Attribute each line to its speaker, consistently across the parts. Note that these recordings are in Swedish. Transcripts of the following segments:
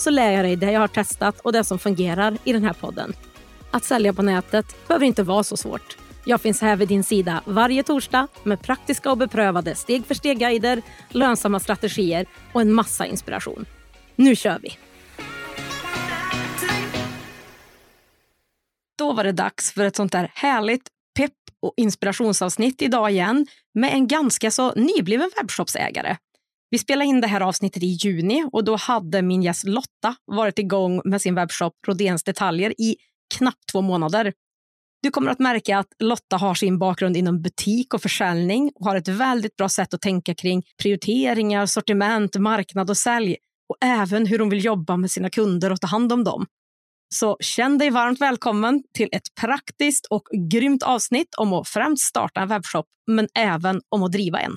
Speaker 1: så lär jag dig det jag har testat och det som fungerar i den här podden. Att sälja på nätet behöver inte vara så svårt. Jag finns här vid din sida varje torsdag med praktiska och beprövade steg för steg-guider, lönsamma strategier och en massa inspiration. Nu kör vi! Då var det dags för ett sånt där härligt pepp och inspirationsavsnitt idag igen med en ganska så nybliven webbshopsägare. Vi spelade in det här avsnittet i juni och då hade min gäst Lotta varit igång med sin webbshop Rodens detaljer i knappt två månader. Du kommer att märka att Lotta har sin bakgrund inom butik och försäljning och har ett väldigt bra sätt att tänka kring prioriteringar, sortiment, marknad och sälj och även hur hon vill jobba med sina kunder och ta hand om dem. Så känn dig varmt välkommen till ett praktiskt och grymt avsnitt om att främst starta en webbshop, men även om att driva en.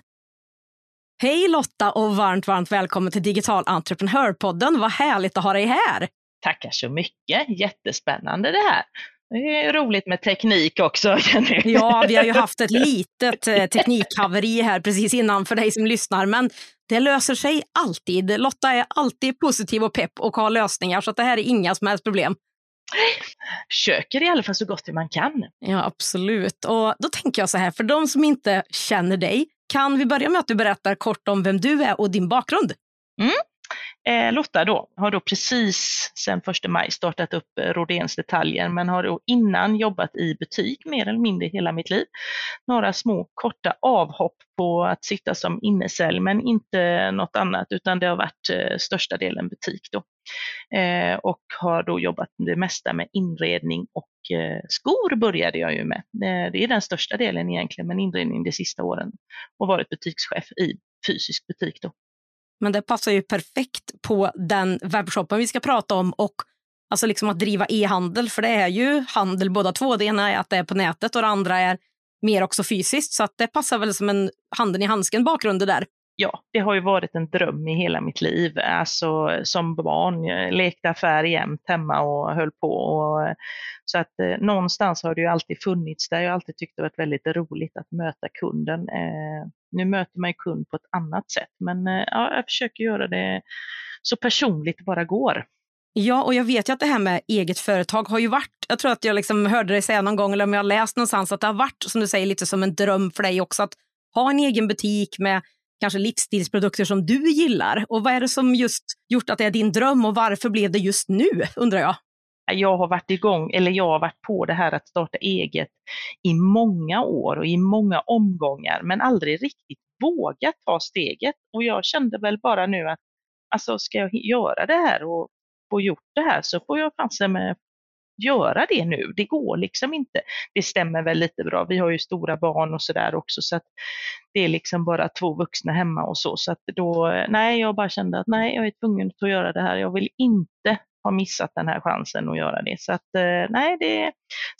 Speaker 1: Hej Lotta och varmt, varmt välkommen till Digital entreprenörpodden. Vad härligt att ha dig här.
Speaker 2: Tackar så mycket. Jättespännande det här. Det är roligt med teknik också.
Speaker 1: Ja, vi har ju haft ett litet eh, teknikhaveri här precis innan för dig som lyssnar, men det löser sig alltid. Lotta är alltid positiv och pepp och har lösningar, så det här är inga som helst problem.
Speaker 2: Försöker i alla fall så gott man kan.
Speaker 1: Ja, absolut. Och då tänker jag så här, för de som inte känner dig, kan vi börja med att du berättar kort om vem du är och din bakgrund?
Speaker 2: Mm. Eh, Lotta då, har då precis sedan 1 maj startat upp eh, Rodéns detaljer men har då innan jobbat i butik mer eller mindre hela mitt liv. Några små korta avhopp på att sitta som innesälj men inte något annat utan det har varit eh, största delen butik då. Eh, och har då jobbat det mesta med inredning och eh, skor började jag ju med. Eh, det är den största delen egentligen men inredning de sista åren och varit butikschef i fysisk butik då.
Speaker 1: Men det passar ju perfekt på den webbshoppen vi ska prata om och alltså liksom att driva e-handel, för det är ju handel båda två. Det ena är att det är på nätet och det andra är mer också fysiskt, så att det passar väl som en handen i handsken bakgrund där.
Speaker 2: Ja, det har ju varit en dröm i hela mitt liv. Alltså som barn, jag lekte affär jämt hemma och höll på. Och, eh, så att eh, någonstans har det ju alltid funnits där. Jag har alltid tyckt det varit väldigt roligt att möta kunden. Eh, nu möter man ju kund på ett annat sätt, men eh, ja, jag försöker göra det så personligt det bara går.
Speaker 1: Ja, och jag vet ju att det här med eget företag har ju varit, jag tror att jag liksom hörde dig säga någon gång, eller om jag har läst någonstans, att det har varit, som du säger, lite som en dröm för dig också, att ha en egen butik med kanske livsstilsprodukter som du gillar. Och vad är det som just gjort att det är din dröm och varför blev det just nu, undrar jag?
Speaker 2: Jag har varit igång, eller jag har varit på det här att starta eget i många år och i många omgångar, men aldrig riktigt vågat ta steget. Och jag kände väl bara nu att alltså ska jag göra det här och få gjort det här så får jag chansen med göra det nu. Det går liksom inte. Det stämmer väl lite bra. Vi har ju stora barn och sådär också så att det är liksom bara två vuxna hemma och så. Så att då, nej, jag bara kände att nej, jag är tvungen att göra det här. Jag vill inte ha missat den här chansen att göra det. Så att eh, nej, det,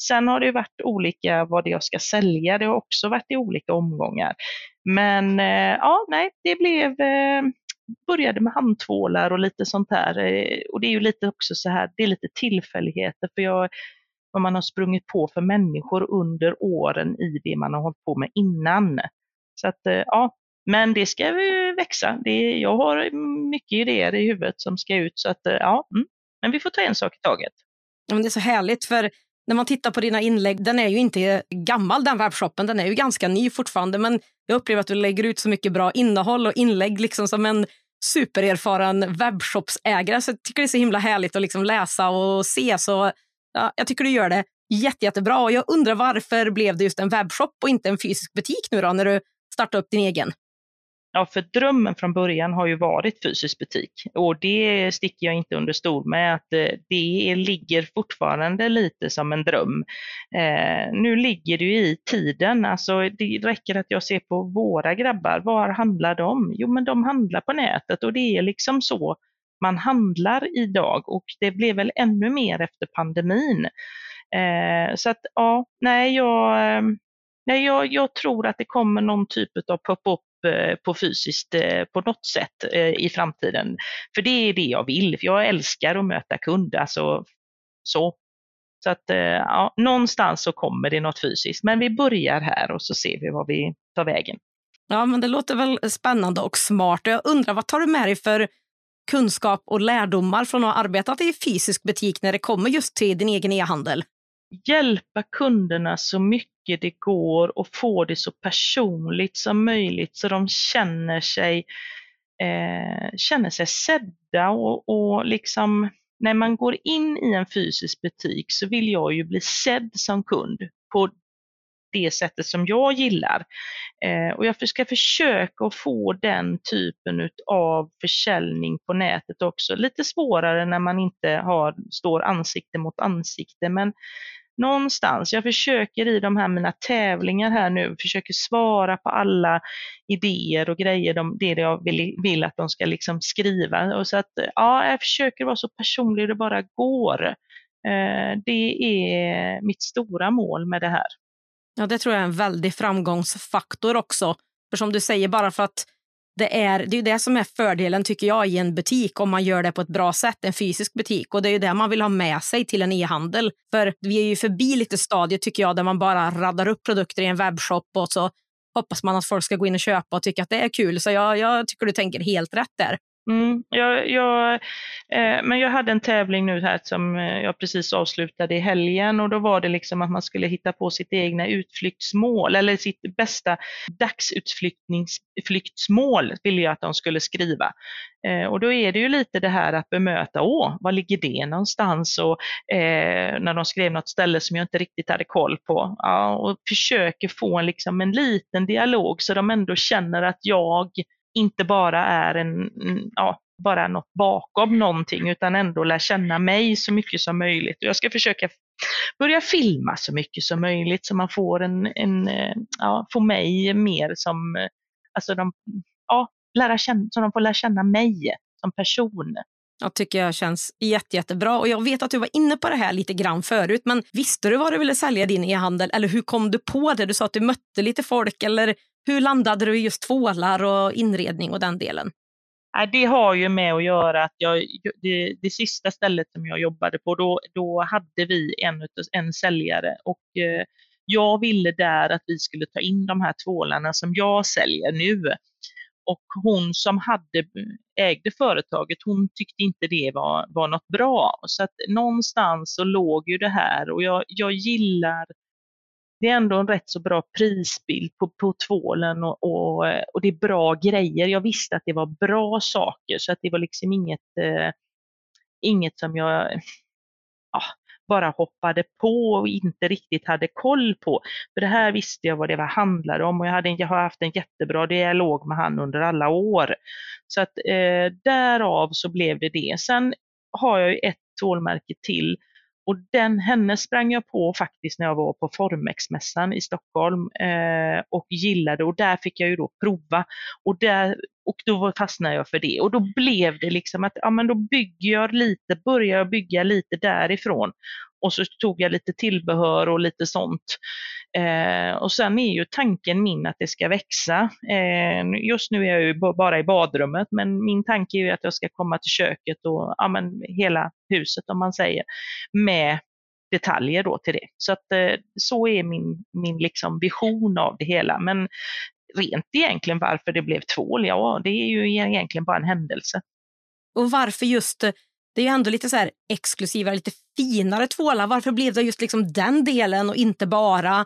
Speaker 2: sen har det varit olika vad det jag ska sälja. Det har också varit i olika omgångar. Men eh, ja, nej, det blev eh, började med handtvålar och lite sånt här. Eh, och det är ju lite också så här, det är lite tillfälligheter för jag, vad man har sprungit på för människor under åren i det man har hållit på med innan. Så att eh, ja, men det ska växa. Det, jag har eh, mycket idéer i huvudet som ska ut så att ja, mm. Men vi får ta en sak i taget.
Speaker 1: Ja, men det är så härligt, för när man tittar på dina inlägg, den är ju inte gammal den webbshoppen, den är ju ganska ny fortfarande, men jag upplever att du lägger ut så mycket bra innehåll och inlägg liksom som en supererfaren webbshopsägare. Så jag tycker det är så himla härligt att liksom läsa och se. Så ja, jag tycker du gör det jätte, jättebra. Och jag undrar varför blev det just en webbshop och inte en fysisk butik nu då, när du startade upp din egen?
Speaker 2: Ja, för drömmen från början har ju varit fysisk butik och det sticker jag inte under stol med att eh, det ligger fortfarande lite som en dröm. Eh, nu ligger det ju i tiden, alltså det räcker att jag ser på våra grabbar, var handlar de? Jo, men de handlar på nätet och det är liksom så man handlar idag och det blev väl ännu mer efter pandemin. Eh, så att ja, nej jag, eh, nej jag, jag tror att det kommer någon typ av pop-up Eh, på fysiskt eh, på något sätt eh, i framtiden. För det är det jag vill, för jag älskar att möta kunder. Alltså, så. Så att ja, någonstans så kommer det något fysiskt. Men vi börjar här och så ser vi vad vi tar vägen.
Speaker 1: Ja, men det låter väl spännande och smart. Jag undrar, vad tar du med dig för kunskap och lärdomar från att ha arbetat i fysisk butik när det kommer just till din egen e-handel?
Speaker 2: Hjälpa kunderna så mycket det går och få det så personligt som möjligt så de känner sig, eh, känner sig sedda och, och liksom när man går in i en fysisk butik så vill jag ju bli sedd som kund på det sättet som jag gillar. Eh, och jag ska försöka att få den typen av försäljning på nätet också. Lite svårare när man inte har, står ansikte mot ansikte, men någonstans, jag försöker i de här mina tävlingar här nu, försöker svara på alla idéer och grejer, de, det jag vill, vill att de ska liksom skriva. Och så att, ja, jag försöker vara så personlig det bara går. Eh, det är mitt stora mål med det här.
Speaker 1: Ja, det tror jag är en väldig framgångsfaktor också. För som du säger, bara för att det är det är det som är fördelen tycker jag i en butik om man gör det på ett bra sätt, en fysisk butik. Och det är ju det man vill ha med sig till en e-handel. För vi är ju förbi lite stadiet tycker jag där man bara raddar upp produkter i en webbshop och så hoppas man att folk ska gå in och köpa och tycka att det är kul. Så jag, jag tycker du tänker helt rätt där.
Speaker 2: Mm, jag, jag, eh, men jag hade en tävling nu här som eh, jag precis avslutade i helgen och då var det liksom att man skulle hitta på sitt egna utflyktsmål eller sitt bästa dagsutflyktsmål ville jag att de skulle skriva. Eh, och då är det ju lite det här att bemöta, åh, var ligger det någonstans? Och eh, när de skrev något ställe som jag inte riktigt hade koll på. Ja, och försöker få en, liksom, en liten dialog så de ändå känner att jag inte bara är en, ja, bara något bakom någonting utan ändå lär känna mig så mycket som möjligt. Jag ska försöka börja filma så mycket som möjligt så man får en, en ja, får mig mer som, alltså de, ja, lära känna, så de får lära känna mig som person.
Speaker 1: Jag tycker jag känns jätte, jättebra. Och jag vet att du var inne på det här lite grann förut, men visste du vad du ville sälja din e-handel? Eller hur kom du på det? Du sa att du mötte lite folk, eller hur landade du i just tvålar och inredning och den delen?
Speaker 2: Det har ju med att göra att jag, det, det sista stället som jag jobbade på, då, då hade vi en, en säljare och eh, jag ville där att vi skulle ta in de här tvålarna som jag säljer nu. Och hon som hade, ägde företaget, hon tyckte inte det var, var något bra. Så att någonstans så låg ju det här och jag, jag gillar det är ändå en rätt så bra prisbild på, på tvålen och, och, och, det är bra grejer. Jag visste att det var bra saker så att det var liksom inget, eh, inget som jag ja, bara hoppade på och inte riktigt hade koll på. För det här visste jag vad det var handlade om och jag, hade, jag har haft en jättebra dialog med han under alla år. Så att eh, därav så blev det det. Sen har jag ju ett tvålmärke till och den, henne sprang jag på faktiskt när jag var på Formex-mässan i Stockholm eh, och gillade och där fick jag ju då prova. Och, där, och då fastnade jag för det. Och då blev det liksom att ja, men då bygger jag lite, börjar jag bygga lite därifrån och så tog jag lite tillbehör och lite sånt. Eh, och sen är ju tanken min att det ska växa. Eh, just nu är jag ju bara i badrummet, men min tanke är ju att jag ska komma till köket och ja, men hela huset om man säger, med detaljer då till det. Så att eh, så är min, min liksom vision av det hela. Men rent egentligen varför det blev tvål, ja det är ju egentligen bara en händelse.
Speaker 1: Och varför just eh, det är ju ändå lite så här exklusiva, lite finare tvålar. Varför blev det just liksom den delen och inte bara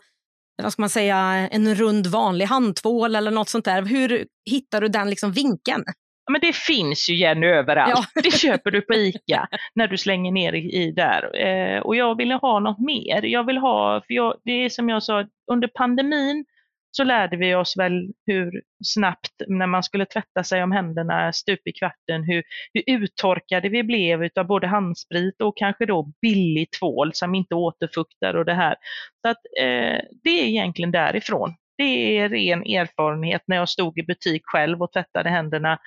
Speaker 1: vad ska man säga, en rund vanlig handtvål eller något sånt där? Hur hittar du den liksom vinkeln?
Speaker 2: Ja, men det finns ju igen överallt. Ja. Det köper du på ICA när du slänger ner i, i där. Eh, och jag ville ha något mer. Jag vill ha, för jag, det är som jag sa, under pandemin så lärde vi oss väl hur snabbt, när man skulle tvätta sig om händerna stup i kvarten, hur, hur uttorkade vi blev utav både handsprit och kanske då billig tvål som inte återfuktar och det här. Så att eh, det är egentligen därifrån. Det är ren erfarenhet när jag stod i butik själv och tvättade händerna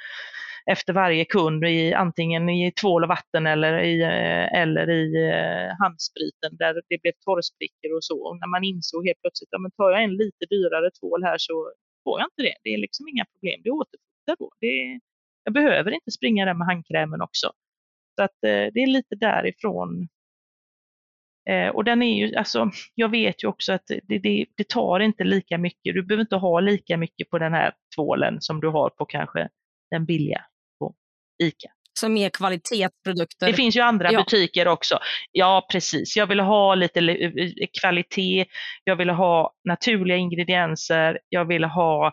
Speaker 2: efter varje kund, i, antingen i tvål och vatten eller i, eh, eller i eh, handspriten där det blev torrsprickor och så. Och när man insåg helt plötsligt att tar jag en lite dyrare tvål här så får jag inte det. Det är liksom inga problem, det återfuktar då. Det, jag behöver inte springa där med handkrämen också. Så att eh, det är lite därifrån och den är ju, alltså, jag vet ju också att det, det, det, tar inte lika mycket, du behöver inte ha lika mycket på den här tvålen som du har på kanske den billiga ICA.
Speaker 1: Så mer kvalitetsprodukter?
Speaker 2: Det finns ju andra ja. butiker också. Ja, precis. Jag vill ha lite kvalitet, jag vill ha naturliga ingredienser, jag vill ha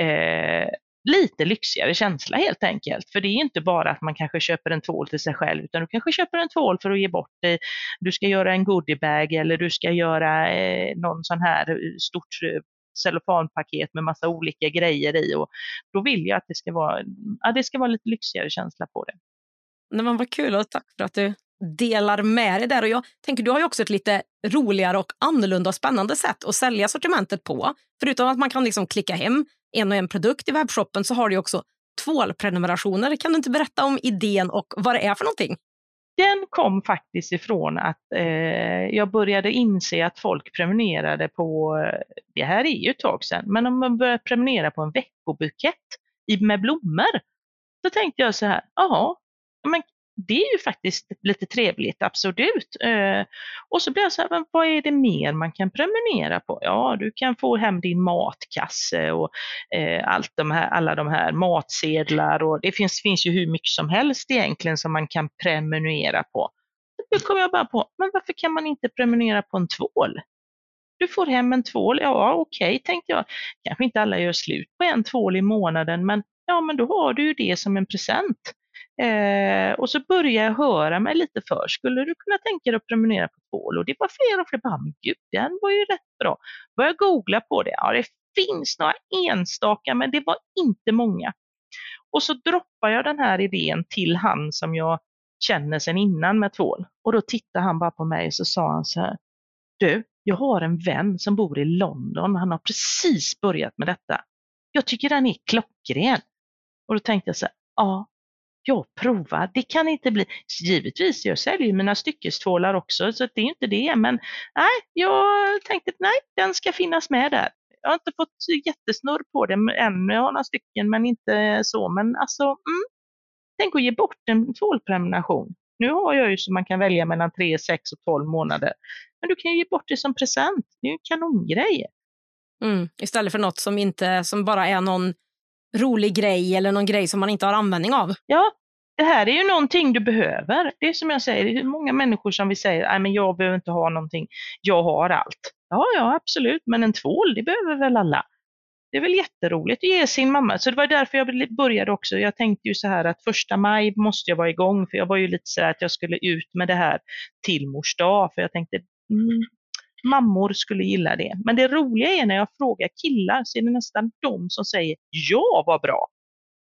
Speaker 2: eh, lite lyxigare känsla helt enkelt. För det är inte bara att man kanske köper en tvål till sig själv utan du kanske köper en tvål för att ge bort det. Du ska göra en goodiebag eller du ska göra eh, någon sån här eh, stort eh, cellofanpaket med massa olika grejer i och då vill jag att det ska vara, ja, det ska vara lite lyxigare känsla på det.
Speaker 1: Nej, men vad kul och tack för att du delar med dig där. Och jag tänker, du har ju också ett lite roligare och annorlunda och spännande sätt att sälja sortimentet på. Förutom att man kan liksom klicka hem en och en produkt i webbshoppen så har du också tvålprenumerationer. Kan du inte berätta om idén och vad det är för någonting?
Speaker 2: Den kom faktiskt ifrån att eh, jag började inse att folk prenumererade på, det här är ju ett tag sedan, men om man börjar prenumerera på en veckobukett med blommor, då tänkte jag så här, jaha, men det är ju faktiskt lite trevligt, absolut. Eh, och så blir jag så här, vad är det mer man kan prenumerera på? Ja, du kan få hem din matkasse och eh, allt de här, alla de här matsedlar och det finns, finns ju hur mycket som helst egentligen som man kan prenumerera på. Då kom jag bara på, men varför kan man inte prenumerera på en tvål? Du får hem en tvål, ja okej okay, tänkte jag. Kanske inte alla gör slut på en tvål i månaden, men ja men då har du ju det som en present. Eh, och så började jag höra mig lite för, skulle du kunna tänka dig att prenumerera på tvål? Och det var fler och fler, bara, men gud, den var ju rätt bra. Började googla på det, ja det finns några enstaka, men det var inte många. Och så droppade jag den här idén till han som jag känner sedan innan med tvål. Och då tittade han bara på mig och så sa han så här, du, jag har en vän som bor i London, han har precis börjat med detta. Jag tycker den är klockren. Och då tänkte jag så här, ja, jag provar, det kan inte bli, givetvis jag säljer mina styckestvålar också så det är inte det men nej, jag tänkte nej, den ska finnas med där. Jag har inte fått jättesnurr på det än, jag har några stycken men inte så men alltså, mm, tänk att ge bort en tvålprenumeration. Nu har jag ju så man kan välja mellan 3, 6 och 12 månader. Men du kan ju ge bort det som present, det är ju en kanongrej.
Speaker 1: Mm, istället för något som, inte, som bara är någon rolig grej eller någon grej som man inte har användning av.
Speaker 2: Ja, det här är ju någonting du behöver. Det är som jag säger, det är många människor som vill säga, att jag behöver inte ha någonting, jag har allt. Ja, ja, absolut, men en tvål, det behöver väl alla. Det är väl jätteroligt att ge sin mamma. Så det var därför jag började också. Jag tänkte ju så här att första maj måste jag vara igång, för jag var ju lite så här att jag skulle ut med det här till mors dag, för jag tänkte, mm, mammor skulle gilla det. Men det roliga är när jag frågar killar så är det nästan de som säger ja vad bra.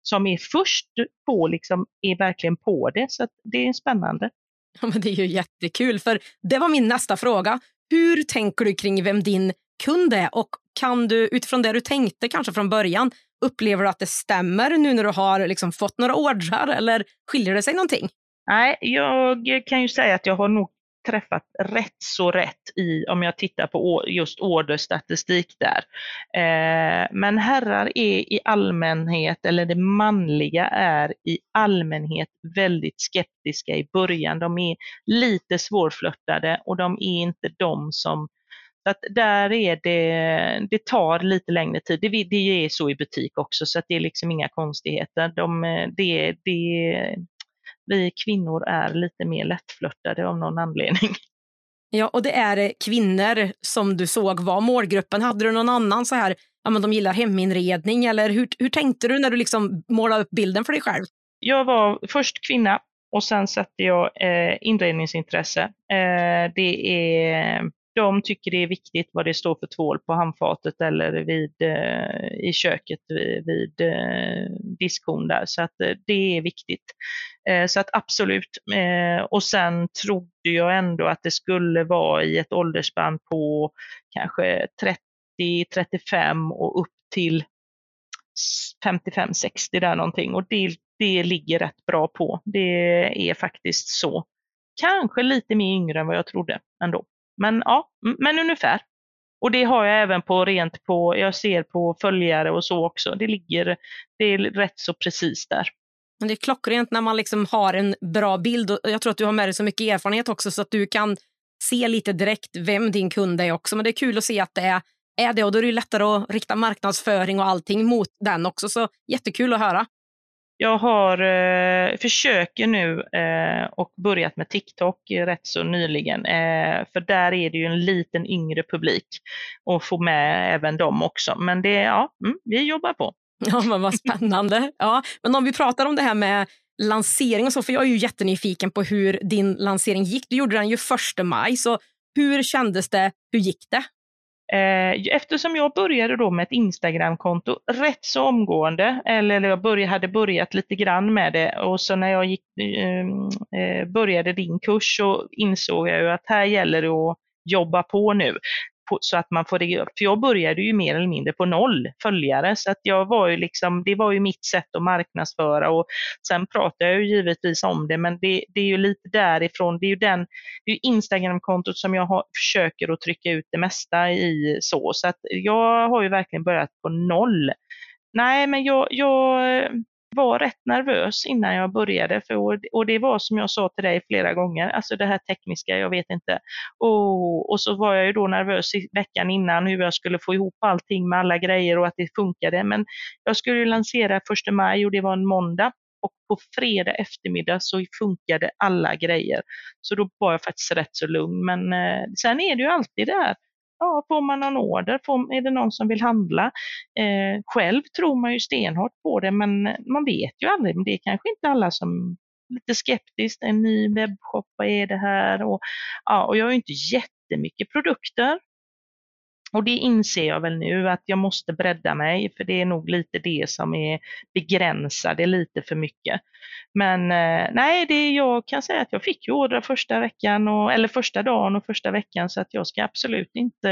Speaker 2: Som är först på, liksom, är verkligen på det. Så det är spännande.
Speaker 1: Ja, men det är ju jättekul, för det var min nästa fråga. Hur tänker du kring vem din kund är och kan du utifrån det du tänkte kanske från början, upplever du att det stämmer nu när du har liksom fått några ordrar eller skiljer det sig någonting?
Speaker 2: Nej, jag kan ju säga att jag har nog träffat rätt så rätt i, om jag tittar på just orderstatistik där. Eh, men herrar är i allmänhet, eller det manliga är i allmänhet väldigt skeptiska i början. De är lite svårflörtade och de är inte de som så att där är det, det tar lite längre tid. Det, det är så i butik också så att det är liksom inga konstigheter. De, eh, det, det, vi kvinnor är lite mer lättflörtade av någon anledning.
Speaker 1: Ja, och det är kvinnor som du såg var målgruppen. Hade du någon annan så här, ja men de gillar heminredning eller hur, hur tänkte du när du liksom målade upp bilden för dig själv?
Speaker 2: Jag var först kvinna och sen satte jag eh, inredningsintresse. Eh, det är de tycker det är viktigt vad det står för tvål på handfatet eller vid, eh, i köket vid, vid eh, diskhon där. Så att eh, det är viktigt. Eh, så att absolut. Eh, och sen trodde jag ändå att det skulle vara i ett åldersspann på kanske 30-35 och upp till 55-60 där någonting. Och det, det ligger rätt bra på. Det är faktiskt så. Kanske lite mer yngre än vad jag trodde ändå. Men ja, men ungefär. Och det har jag även på rent på, jag ser på följare och så också. Det ligger, det är rätt så precis där.
Speaker 1: Men det är klockrent när man liksom har en bra bild och jag tror att du har med dig så mycket erfarenhet också så att du kan se lite direkt vem din kund är också. Men det är kul att se att det är, är det och då är det lättare att rikta marknadsföring och allting mot den också. Så jättekul att höra.
Speaker 2: Jag har, eh, försöker nu eh, och börjat med TikTok rätt så nyligen. Eh, för där är det ju en liten yngre publik och få med även dem också. Men det, ja, mm, vi jobbar på.
Speaker 1: Ja, men vad spännande. Ja, men om vi pratar om det här med lansering och så, för jag är ju jättenyfiken på hur din lansering gick. Du gjorde den ju 1 maj, så hur kändes det? Hur gick det?
Speaker 2: Eh, eftersom jag började då med ett Instagramkonto rätt så omgående, eller jag började, hade börjat lite grann med det och så när jag gick, ehm, eh, började din kurs så insåg jag ju att här gäller det att jobba på nu så att man får det För jag började ju mer eller mindre på noll följare, så att jag var ju liksom, det var ju mitt sätt att marknadsföra. Och sen pratar jag ju givetvis om det, men det, det är ju lite därifrån, det är ju den, det är Instagramkontot som jag har, försöker att trycka ut det mesta i så, så att jag har ju verkligen börjat på noll. Nej, men jag, jag var rätt nervös innan jag började för, och det var som jag sa till dig flera gånger, alltså det här tekniska, jag vet inte. Och, och så var jag ju då nervös i veckan innan hur jag skulle få ihop allting med alla grejer och att det funkade. Men jag skulle ju lansera första maj och det var en måndag och på fredag eftermiddag så funkade alla grejer. Så då var jag faktiskt rätt så lugn. Men eh, sen är det ju alltid det här ja, får man någon order? Får, är det någon som vill handla? Eh, själv tror man ju stenhårt på det, men man vet ju aldrig. Men det är kanske inte alla som är lite skeptiskt. En ny webbshop, vad är det här? Och, ja, och jag har ju inte jättemycket produkter. Och det inser jag väl nu att jag måste bredda mig, för det är nog lite det som är begränsar det lite för mycket. Men eh, nej, det, jag kan säga att jag fick ju order första veckan, och, eller första dagen och första veckan, så att jag ska absolut inte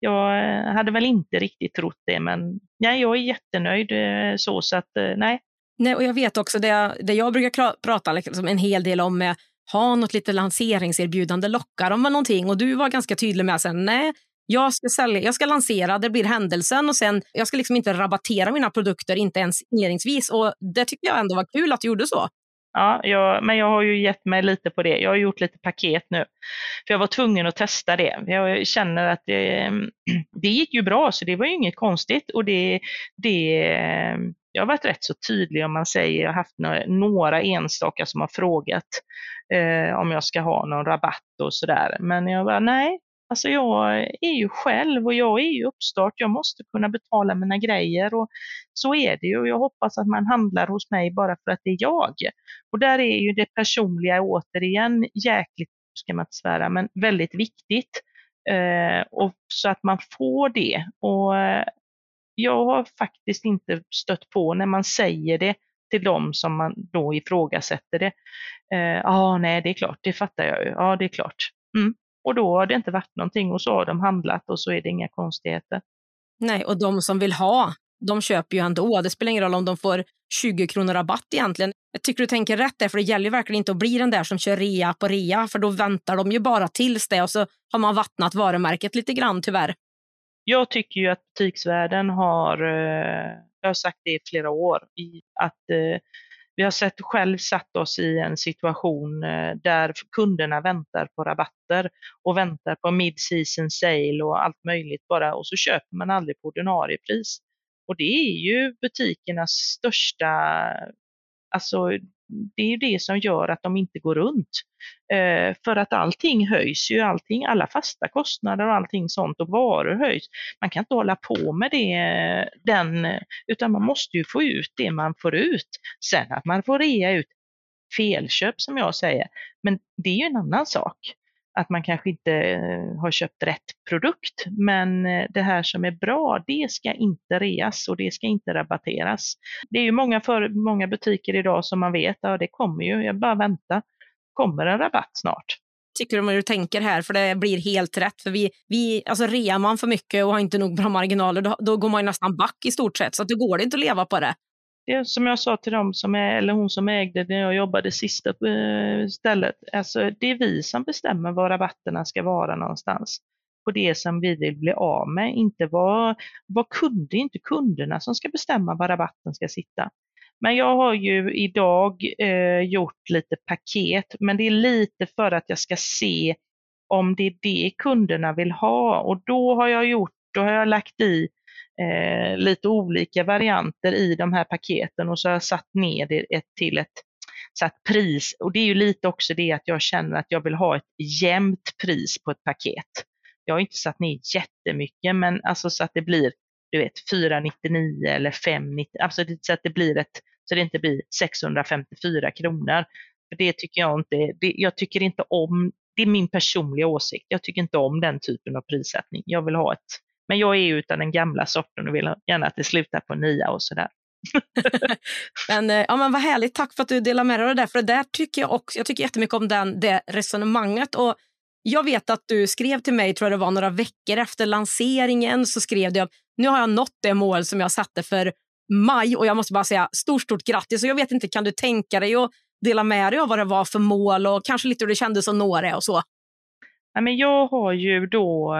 Speaker 2: jag hade väl inte riktigt trott det, men nej, jag är jättenöjd eh, så, så att eh, nej.
Speaker 1: Nej, och jag vet också det, det jag brukar prata liksom en hel del om är ha något lite lanseringserbjudande, lockar dem med någonting? Och du var ganska tydlig med att nej, jag ska, sälja, jag ska lansera, det blir händelsen och sen jag ska liksom inte rabattera mina produkter, inte ens inledningsvis. Och det tycker jag ändå var kul att du gjorde så.
Speaker 2: Ja, jag, men jag har ju gett mig lite på det. Jag har gjort lite paket nu. För jag var tvungen att testa det. Jag känner att det, ehm, det gick ju bra, så det var ju inget konstigt. Och det, det, ehm, jag har varit rätt så tydlig om man säger, jag har haft några, några enstaka som har frågat eh, om jag ska ha någon rabatt och sådär. Men jag bara, nej, Alltså jag är ju själv och jag är ju uppstart. Jag måste kunna betala mina grejer och så är det ju. Jag hoppas att man handlar hos mig bara för att det är jag. Och där är ju det personliga återigen jäkligt, ska man inte svära, men väldigt viktigt. Eh, och så att man får det. Och eh, jag har faktiskt inte stött på när man säger det till dem som man då ifrågasätter det. Eh, ja, eh, ah, nej, det är klart, det fattar jag ju. Ja, det är klart. Mm. Och då har det inte varit någonting och så har de handlat och så är det inga konstigheter.
Speaker 1: Nej, och de som vill ha, de köper ju ändå. Det spelar ingen roll om de får 20 kronor rabatt egentligen. Jag tycker du tänker rätt där, för det gäller verkligen inte att bli den där som kör rea på rea, för då väntar de ju bara tills det och så har man vattnat varumärket lite grann tyvärr.
Speaker 2: Jag tycker ju att butiksvärlden har, eh, jag har sagt det i flera år, att eh, vi har sett själv satt oss i en situation eh, där kunderna väntar på rabatter och väntar på mid-season sale och allt möjligt bara och så köper man aldrig på ordinarie pris. Och det är ju butikernas största, alltså det är ju det som gör att de inte går runt. Eh, för att allting höjs ju, allting, alla fasta kostnader och allting sånt och varor höjs. Man kan inte hålla på med det, den, utan man måste ju få ut det man får ut. Sen att man får rea ut felköp som jag säger, men det är ju en annan sak att man kanske inte eh, har köpt rätt produkt. Men eh, det här som är bra, det ska inte reas och det ska inte rabatteras. Det är ju många, för, många butiker idag som man vet, ja det kommer ju, jag bara vänta, kommer en rabatt snart
Speaker 1: tycker du om hur du tänker här, för det blir helt rätt. För vi, vi, alltså rear man för mycket och har inte nog bra marginaler, då, då går man nästan back i stort sett. Så att då går det inte att leva på det
Speaker 2: det som jag sa till dem, som är, eller hon som ägde när jag jobbade sista eh, stället, alltså det är vi som bestämmer var rabatterna ska vara någonstans. På det som vi vill bli av med, inte vad, vad kunde, inte kunderna som ska bestämma var rabatten ska sitta. Men jag har ju idag eh, gjort lite paket, men det är lite för att jag ska se om det är det kunderna vill ha och då har jag gjort, då har jag lagt i eh, lite olika varianter i de här paketen och så har jag satt ner det ett, till ett satt pris och det är ju lite också det att jag känner att jag vill ha ett jämnt pris på ett paket. Jag har inte satt ner jättemycket men alltså så att det blir du vet 499 eller 5,90, alltså så att det blir ett, så det inte blir 654 kronor. För det tycker jag inte, det, jag tycker inte om, det är min personliga åsikt, jag tycker inte om den typen av prissättning. Jag vill ha ett men jag är ju utan den gamla sorten och vill gärna att det slutar på nia och sådär.
Speaker 1: men, eh, ja, men vad härligt, tack för att du delar med dig av det där. För det där tycker jag också, jag tycker jättemycket om den, det resonemanget. Och jag vet att du skrev till mig, tror jag det var några veckor efter lanseringen, så skrev du att nu har jag nått det mål som jag satte för maj och jag måste bara säga stort, stort grattis. Och jag vet inte, kan du tänka dig att dela med dig av vad det var för mål och kanske lite hur det kändes att nå det och så?
Speaker 2: Ja, men jag har ju då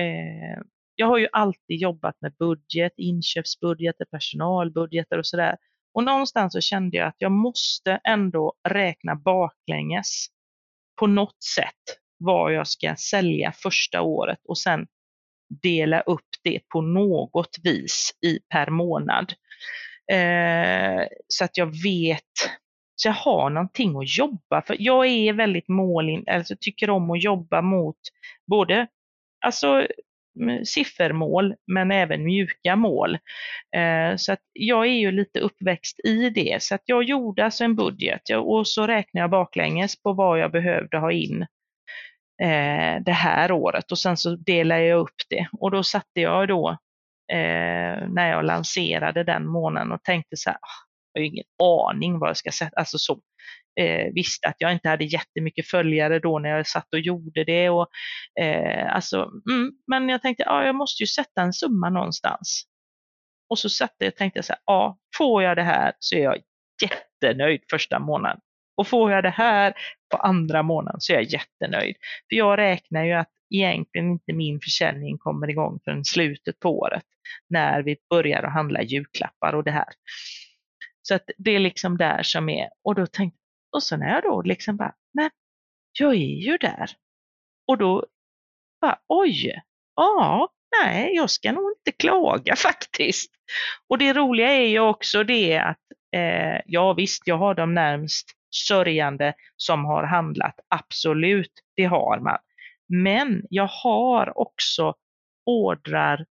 Speaker 2: eh, jag har ju alltid jobbat med budget, inköpsbudgeter, personalbudgeter och sådär. Och någonstans så kände jag att jag måste ändå räkna baklänges på något sätt vad jag ska sälja första året och sen dela upp det på något vis i per månad. Eh, så att jag vet, så jag har någonting att jobba för. Jag är väldigt målin, alltså tycker om att jobba mot både alltså siffermål men även mjuka mål. Eh, så att jag är ju lite uppväxt i det. Så att jag gjorde alltså en budget och så räknade jag baklänges på vad jag behövde ha in eh, det här året och sen så delade jag upp det och då satte jag då eh, när jag lanserade den månaden och tänkte så här, ah, jag har ingen aning vad jag ska sätta, alltså så eh, visste att jag inte hade jättemycket följare då när jag satt och gjorde det. Och, eh, alltså, mm, men jag tänkte, ja, jag måste ju sätta en summa någonstans. Och så satte jag tänkte så här, ja, får jag det här så är jag jättenöjd första månaden. Och får jag det här på andra månaden så är jag jättenöjd. För jag räknar ju att egentligen inte min försäljning kommer igång förrän slutet på året. När vi börjar att handla julklappar och det här. Så att det är liksom där som är. Och då tänkte och sen är jag då liksom bara, men jag är ju där. Och då bara, oj, ja, nej, jag ska nog inte klaga faktiskt. Och det roliga är ju också det att, eh, ja visst, jag har de närmst sörjande som har handlat, absolut, det har man. Men jag har också ordrar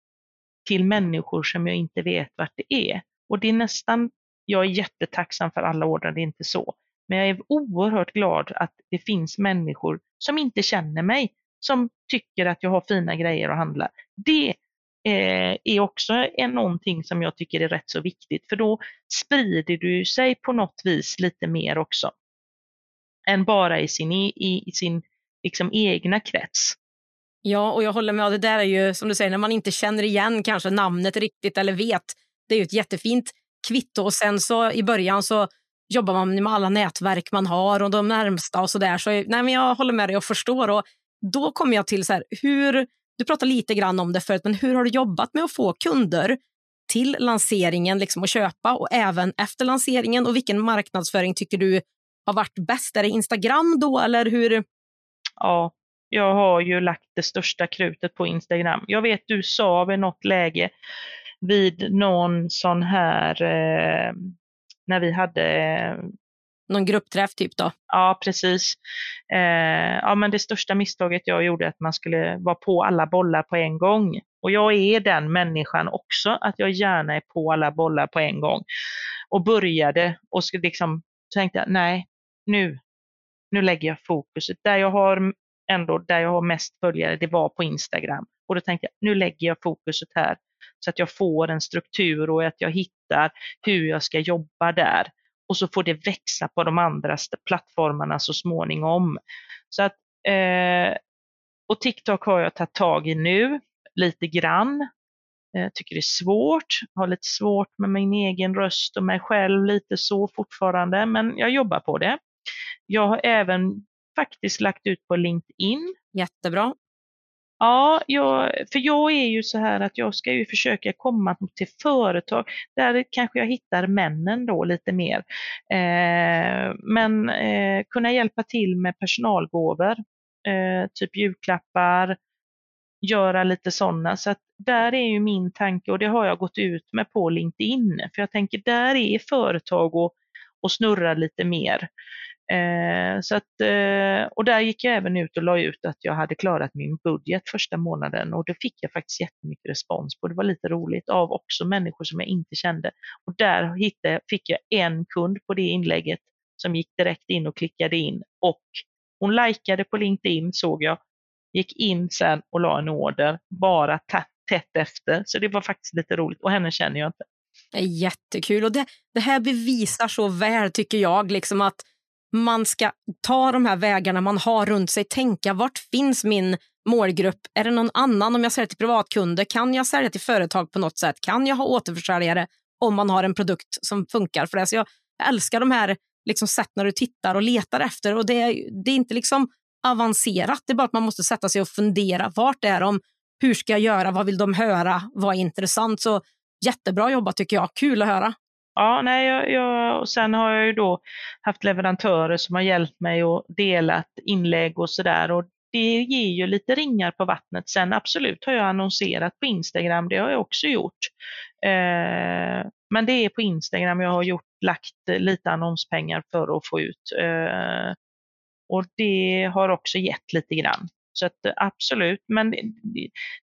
Speaker 2: till människor som jag inte vet vart det är. Och det är nästan, jag är jättetacksam för alla ordrar, det är inte så. Men jag är oerhört glad att det finns människor som inte känner mig, som tycker att jag har fina grejer att handla. Det eh, är också är någonting som jag tycker är rätt så viktigt, för då sprider du sig på något vis lite mer också. Än bara i sin, e, i, i sin liksom, egna krets.
Speaker 1: Ja, och jag håller med. Det där är ju som du säger, när man inte känner igen kanske namnet riktigt eller vet. Det är ju ett jättefint kvitto. Och sen så i början så jobbar man med alla nätverk man har och de närmsta och så där. Så nej, men jag håller med dig och förstår. Och då kommer jag till så här, hur, du pratade lite grann om det förut, men hur har du jobbat med att få kunder till lanseringen liksom att köpa och även efter lanseringen? Och vilken marknadsföring tycker du har varit bäst? Är det Instagram då eller hur?
Speaker 2: Ja, jag har ju lagt det största krutet på Instagram. Jag vet du sa vid något läge vid någon sån här eh, när vi hade
Speaker 1: någon gruppträff typ då?
Speaker 2: Ja, precis. Eh, ja, men det största misstaget jag gjorde att man skulle vara på alla bollar på en gång. Och jag är den människan också, att jag gärna är på alla bollar på en gång. Och började och skulle liksom tänkte nej, nu, nu lägger jag fokuset. Där jag har ändå, där jag har mest följare, det var på Instagram. Och då tänkte jag, nu lägger jag fokuset här så att jag får en struktur och att jag hittar hur jag ska jobba där. Och så får det växa på de andra plattformarna så småningom. Så att, eh, och TikTok har jag tagit tag i nu, lite grann. Jag tycker det är svårt, Jag har lite svårt med min egen röst och mig själv lite så fortfarande, men jag jobbar på det. Jag har även faktiskt lagt ut på LinkedIn.
Speaker 1: Jättebra.
Speaker 2: Ja, jag, för jag är ju så här att jag ska ju försöka komma till företag där kanske jag hittar männen då lite mer. Eh, men eh, kunna hjälpa till med personalgåvor, eh, typ julklappar, göra lite sådana. Så att där är ju min tanke och det har jag gått ut med på LinkedIn. För jag tänker där är företag och, och snurrar lite mer. Eh, så att, eh, och där gick jag även ut och la ut att jag hade klarat min budget första månaden och det fick jag faktiskt jättemycket respons på. Det var lite roligt av också människor som jag inte kände. Och där hittade, fick jag en kund på det inlägget som gick direkt in och klickade in och hon likade på LinkedIn såg jag, gick in sen och la en order bara tätt efter. Så det var faktiskt lite roligt och henne känner jag inte.
Speaker 1: Det är jättekul och det, det här bevisar så väl tycker jag liksom att man ska ta de här vägarna man har runt sig, tänka vart finns min målgrupp? Är det någon annan? Om jag säljer till privatkunder, kan jag sälja till företag på något sätt? Kan jag ha återförsäljare om man har en produkt som funkar för det? Så jag, älskar de här liksom, sätten när du tittar och letar efter och det, det är inte liksom avancerat. Det är bara att man måste sätta sig och fundera. Vart är de? Hur ska jag göra? Vad vill de höra? Vad är intressant? Så jättebra jobbat tycker jag. Kul att höra.
Speaker 2: Ja, nej, jag, jag, och sen har jag ju då haft leverantörer som har hjälpt mig och delat inlägg och sådär och det ger ju lite ringar på vattnet. Sen absolut har jag annonserat på Instagram, det har jag också gjort. Eh, men det är på Instagram jag har gjort, lagt lite annonspengar för att få ut. Eh, och det har också gett lite grann. Så att, absolut, men det,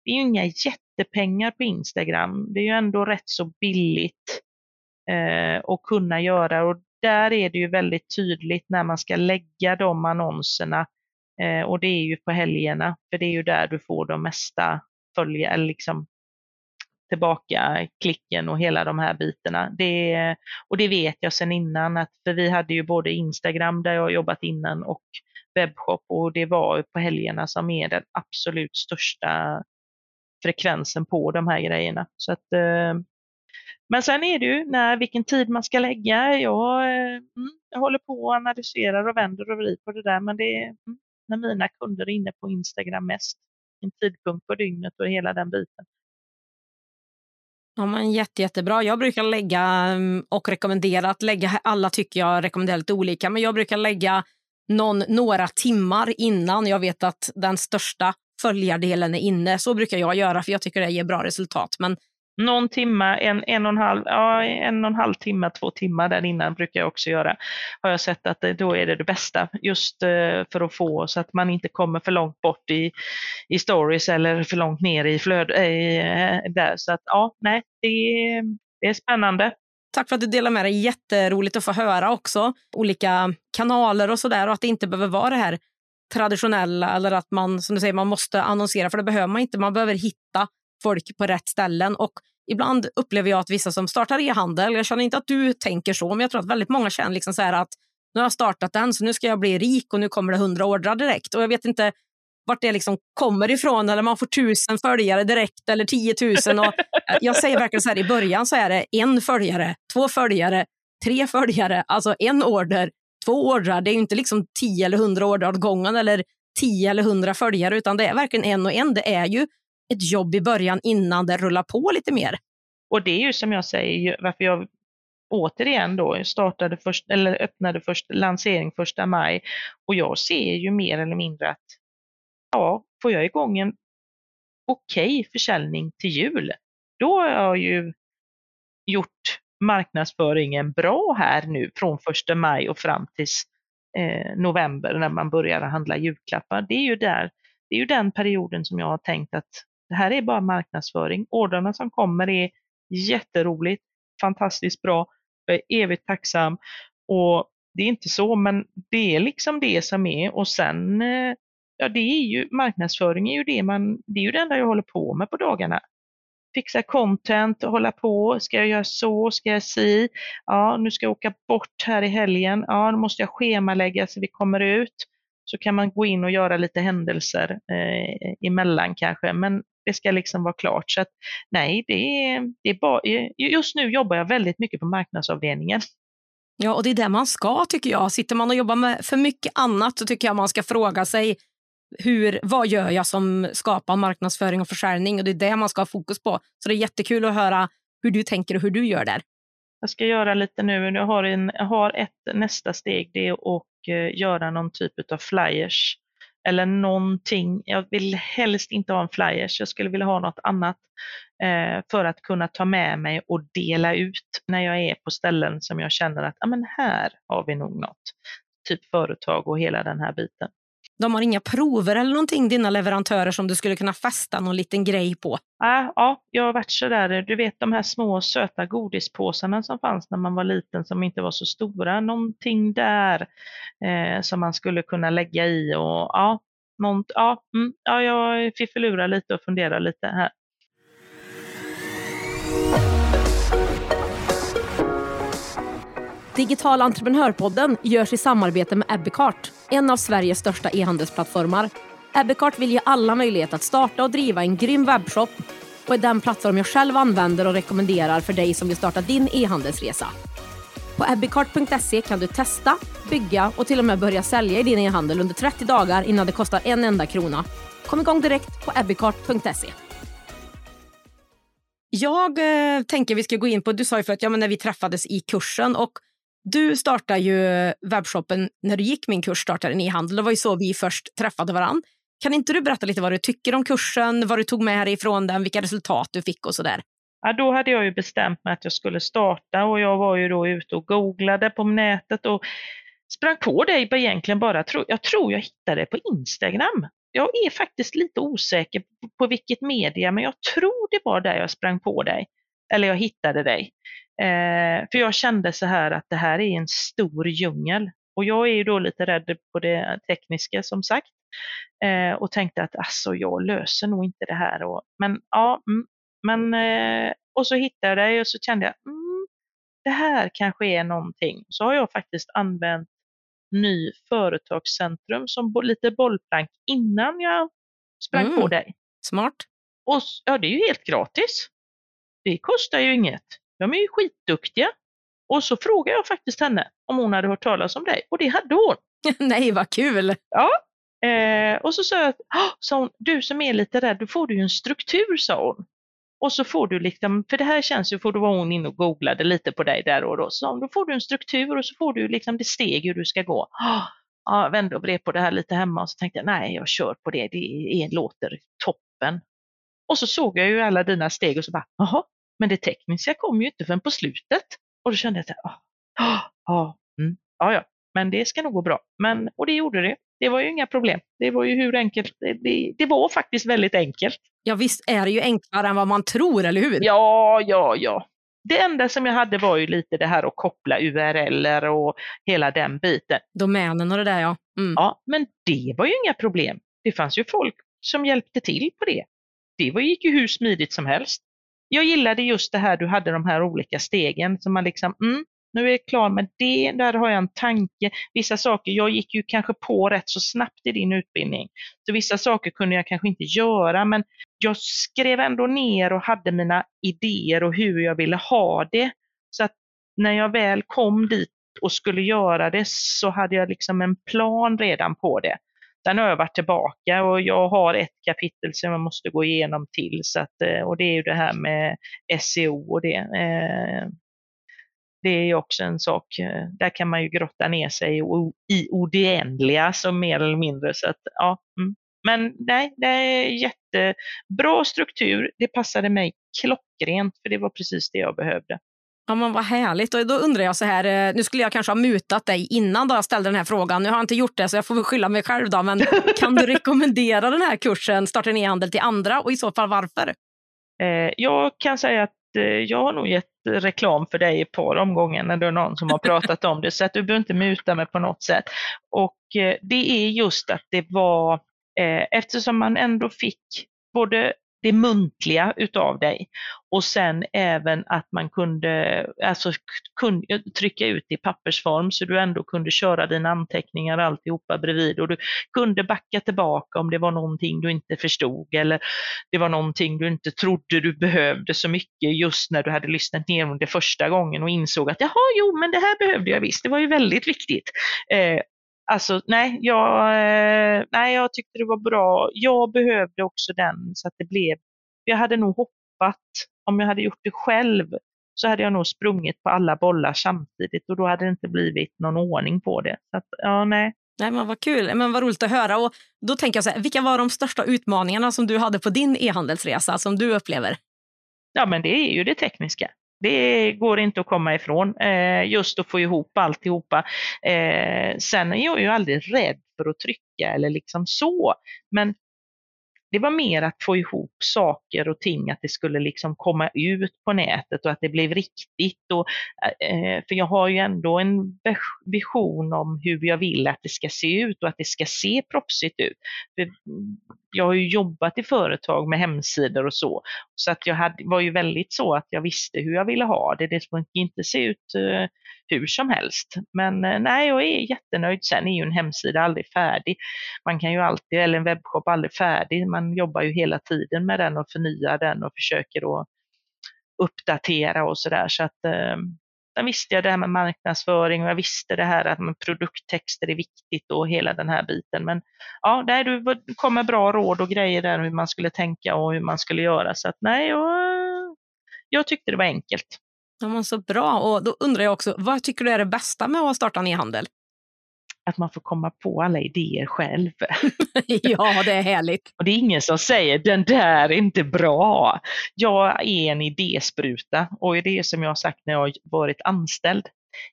Speaker 2: det är ju inga jättepengar på Instagram. Det är ju ändå rätt så billigt eh, Eh, och kunna göra. Och där är det ju väldigt tydligt när man ska lägga de annonserna eh, och det är ju på helgerna, för det är ju där du får de mesta följa, eller liksom tillbaka klicken och hela de här bitarna. Det, och det vet jag sedan innan, att, för vi hade ju både Instagram där jag jobbat innan och webbshop och det var på helgerna som är den absolut största frekvensen på de här grejerna. Så att, eh, men sen är det ju när, vilken tid man ska lägga. Jag, mm, jag håller på och analyserar och vänder och vrider på det där, men det är mm, när mina kunder är inne på Instagram mest. En tidpunkt på dygnet och hela den biten.
Speaker 1: Ja, men jätte, jättebra. Jag brukar lägga mm, och rekommendera att lägga, alla tycker jag rekommenderar lite olika, men jag brukar lägga någon, några timmar innan jag vet att den största följardelen är inne. Så brukar jag göra för jag tycker det ger bra resultat. Men
Speaker 2: någon timme, en, en, och en, halv, ja, en och en halv timme, två timmar där innan brukar jag också göra. Har jag sett att det, då är det det bästa just eh, för att få så att man inte kommer för långt bort i, i stories eller för långt ner i flöd. Eh, där. Så att ja, nej, det, det är spännande.
Speaker 1: Tack för att du delar med dig. Jätteroligt att få höra också olika kanaler och sådär och att det inte behöver vara det här traditionella eller att man som du säger, man måste annonsera för det behöver man inte. Man behöver hitta folk på rätt ställen. Och ibland upplever jag att vissa som startar e-handel, jag känner inte att du tänker så, men jag tror att väldigt många känner liksom så att nu har jag startat den så nu ska jag bli rik och nu kommer det hundra ordrar direkt. Och jag vet inte vart det liksom kommer ifrån eller man får tusen följare direkt eller tiotusen. jag säger verkligen så här i början så är det en följare, två följare, tre följare, alltså en order, två ordrar. Det är inte liksom tio eller hundra ordrar åt gången eller tio eller hundra följare utan det är verkligen en och en. Det är ju ett jobb i början innan det rullar på lite mer.
Speaker 2: Och det är ju som jag säger varför jag återigen då startade först, eller öppnade först, lansering första maj och jag ser ju mer eller mindre att ja, får jag igång en okej okay försäljning till jul, då har jag ju gjort marknadsföringen bra här nu från första maj och fram till eh, november när man börjar handla julklappar. Det är ju där, det är ju den perioden som jag har tänkt att det här är bara marknadsföring. Ordrarna som kommer är jätteroligt, fantastiskt bra, jag är evigt tacksam. Och det är inte så, men det är liksom det som är. Och sen, eh, ja det är ju, marknadsföring är ju det man, det är ju det enda jag håller på med på dagarna. Fixa content, hålla på, ska jag göra så, ska jag si, ja nu ska jag åka bort här i helgen, ja nu måste jag schemalägga så vi kommer ut. Så kan man gå in och göra lite händelser eh, emellan kanske. Men det ska liksom vara klart. Så att, nej, det är, det är bara, just nu jobbar jag väldigt mycket på marknadsavdelningen.
Speaker 1: Ja, och det är det man ska tycker jag. Sitter man och jobbar med för mycket annat så tycker jag man ska fråga sig hur, vad gör jag som skapar marknadsföring och försäljning? Och det är det man ska ha fokus på. Så det är jättekul att höra hur du tänker och hur du gör där.
Speaker 2: Jag ska göra lite nu, jag har, en, jag har ett nästa steg, det är att eh, göra någon typ av flyers eller någonting. Jag vill helst inte ha en flyers, jag skulle vilja ha något annat eh, för att kunna ta med mig och dela ut när jag är på ställen som jag känner att ah, men här har vi nog något. Typ företag och hela den här biten.
Speaker 1: De har inga prover eller någonting, dina leverantörer, som du skulle kunna fästa någon liten grej på?
Speaker 2: Ja, ja jag har varit sådär, du vet de här små söta godispåsarna som fanns när man var liten som inte var så stora. Någonting där eh, som man skulle kunna lägga i och ja, någon, ja, mm, ja jag fiffelurar lite och funderar lite här.
Speaker 1: Digital entreprenörpodden görs i samarbete med Ebbecart, en av Sveriges största e-handelsplattformar. Ebbecart vill ge alla möjlighet att starta och driva en grym webbshop och är den plattform jag själv använder och rekommenderar för dig som vill starta din e-handelsresa. På ebbecart.se kan du testa, bygga och till och med börja sälja i din e-handel under 30 dagar innan det kostar en enda krona. Kom igång direkt på ebbecart.se. Jag eh, tänker vi ska gå in på, du sa ju för att ja, men när vi träffades i kursen och du startade ju webbshoppen när du gick min kurs, startade en e-handel. Det var ju så vi först träffade varandra. Kan inte du berätta lite vad du tycker om kursen, vad du tog med dig ifrån den, vilka resultat du fick och sådär?
Speaker 2: Ja, då hade jag ju bestämt mig att jag skulle starta och jag var ju då ute och googlade på nätet och sprang på dig egentligen bara, jag tror jag hittade det på Instagram. Jag är faktiskt lite osäker på vilket media, men jag tror det var där jag sprang på dig. Eller jag hittade dig. Eh, för jag kände så här att det här är en stor djungel. Och jag är ju då lite rädd på det tekniska som sagt. Eh, och tänkte att alltså jag löser nog inte det här. Och, men ja, mm, men eh, och så hittade jag det och så kände jag mm, det här kanske är någonting. Så har jag faktiskt använt ny företagscentrum som lite bollplank innan jag sprang mm. på dig.
Speaker 1: Smart.
Speaker 2: Och ja, det är ju helt gratis. Det kostar ju inget. De är ju skitduktiga. Och så frågade jag faktiskt henne om hon hade hört talas om dig och det hade hon.
Speaker 1: Nej, vad kul!
Speaker 2: Ja, eh, och så sa jag, sa hon, du som är lite rädd, då får du ju en struktur, sa hon. Och så får du liksom, för det här känns ju, för då var hon inne och googlade lite på dig där och då, så då får du en struktur och så får du liksom det steg hur du ska gå. Ja, vände och vred på det här lite hemma och så tänkte jag, nej jag kör på det, det är, låter toppen. Och så såg jag ju alla dina steg och så bara, jaha, men det tekniska kom ju inte förrän på slutet. Och då kände jag att, ah, ah, mm, ja, ja, men det ska nog gå bra. Men, och det gjorde det. Det var ju inga problem. Det var ju hur enkelt, det, det, var faktiskt väldigt enkelt.
Speaker 1: Ja visst är det ju enklare än vad man tror, eller hur?
Speaker 2: Ja, ja, ja. Det enda som jag hade var ju lite det här att koppla URLer och hela den biten.
Speaker 1: Domänen och det där ja.
Speaker 2: Mm. Ja, men det var ju inga problem. Det fanns ju folk som hjälpte till på det. Det gick ju hur smidigt som helst jag gillade just det här, du hade de här olika stegen som man liksom, mm, nu är jag klar med det, där har jag en tanke. Vissa saker, jag gick ju kanske på rätt så snabbt i din utbildning, så vissa saker kunde jag kanske inte göra, men jag skrev ändå ner och hade mina idéer och hur jag ville ha det. Så att när jag väl kom dit och skulle göra det så hade jag liksom en plan redan på det. Den har jag varit tillbaka och jag har ett kapitel som jag måste gå igenom till. Så att, eh, och det är ju det här med SEO och det. Eh, det är ju också en sak, eh, där kan man ju grotta ner sig i oändliga, så mer eller mindre. Så att, ja. Mm. Men nej, det är jättebra struktur. Det passade mig klockrent, för det var precis det jag behövde.
Speaker 1: Ja, men vad härligt. Och då undrar jag så här, eh, nu skulle jag kanske ha mutat dig innan då jag ställde den här frågan. Nu har jag inte gjort det så jag får skylla mig själv då. Men kan du rekommendera den här kursen, Starta en e-handel till andra och i så fall varför?
Speaker 2: Eh, jag kan säga att eh, jag har nog gett reklam för dig ett par omgångar när det är någon som har pratat om det, så att du behöver inte muta mig på något sätt. Och det är just att det var, eftersom man ändå fick både det muntliga utav dig. Och sen även att man kunde alltså, kun, trycka ut i pappersform så du ändå kunde köra dina anteckningar alltihopa bredvid och du kunde backa tillbaka om det var någonting du inte förstod eller det var någonting du inte trodde du behövde så mycket just när du hade lyssnat ner det första gången och insåg att jaha, jo, men det här behövde jag visst, det var ju väldigt viktigt. Eh, Alltså nej jag, eh, nej, jag tyckte det var bra. Jag behövde också den så att det blev, jag hade nog hoppat, om jag hade gjort det själv, så hade jag nog sprungit på alla bollar samtidigt och då hade det inte blivit någon ordning på det. Så att, ja, nej.
Speaker 1: Nej, men vad kul, men vad roligt att höra. Och då tänker jag så här, vilka var de största utmaningarna som du hade på din e-handelsresa som du upplever?
Speaker 2: Ja, men det är ju det tekniska. Det går inte att komma ifrån, eh, just att få ihop alltihopa. Eh, sen är jag ju aldrig rädd för att trycka eller liksom så, men det var mer att få ihop saker och ting, att det skulle liksom komma ut på nätet och att det blev riktigt. Och, eh, för jag har ju ändå en vision om hur jag vill att det ska se ut och att det ska se proffsigt ut. För jag har ju jobbat i företag med hemsidor och så, så att jag hade, var ju väldigt så att jag visste hur jag ville ha det. Det skulle inte se ut eh, hur som helst. Men eh, nej, jag är jättenöjd. Sen är ju en hemsida aldrig färdig. Man kan ju alltid, eller en webbshop aldrig färdig. Man jobbar ju hela tiden med den och förnyar den och försöker att uppdatera och sådär. Så att eh, Sen visste jag det här med marknadsföring och jag visste det här att produkttexter är viktigt och hela den här biten. Men ja, där du kommer bra råd och grejer där hur man skulle tänka och hur man skulle göra. Så att nej, jag, jag tyckte det var enkelt.
Speaker 1: Ja, men så bra. Och då undrar jag också, vad tycker du är det bästa med att starta en e-handel?
Speaker 2: Att man får komma på alla idéer själv.
Speaker 1: ja, det är härligt.
Speaker 2: Och det är ingen som säger den där är inte bra. Jag är en idéspruta och det är som jag har sagt när jag varit anställd.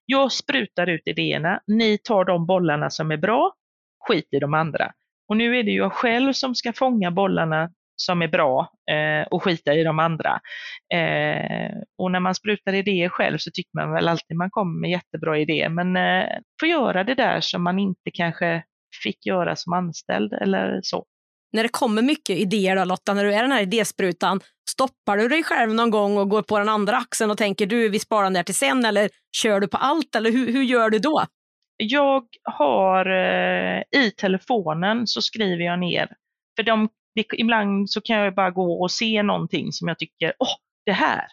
Speaker 2: Jag sprutar ut idéerna, ni tar de bollarna som är bra, skit i de andra. Och nu är det jag själv som ska fånga bollarna som är bra eh, och skita i de andra. Eh, och när man sprutar idéer själv så tycker man väl alltid man kommer med jättebra idéer, men eh, får göra det där som man inte kanske fick göra som anställd eller så.
Speaker 1: När det kommer mycket idéer då Lotta, när du är den här idésprutan, stoppar du dig själv någon gång och går på den andra axeln och tänker du vi sparar den där till sen eller kör du på allt eller hur, hur gör du då?
Speaker 2: Jag har eh, i telefonen så skriver jag ner, för de det, ibland så kan jag bara gå och se någonting som jag tycker, åh, det här,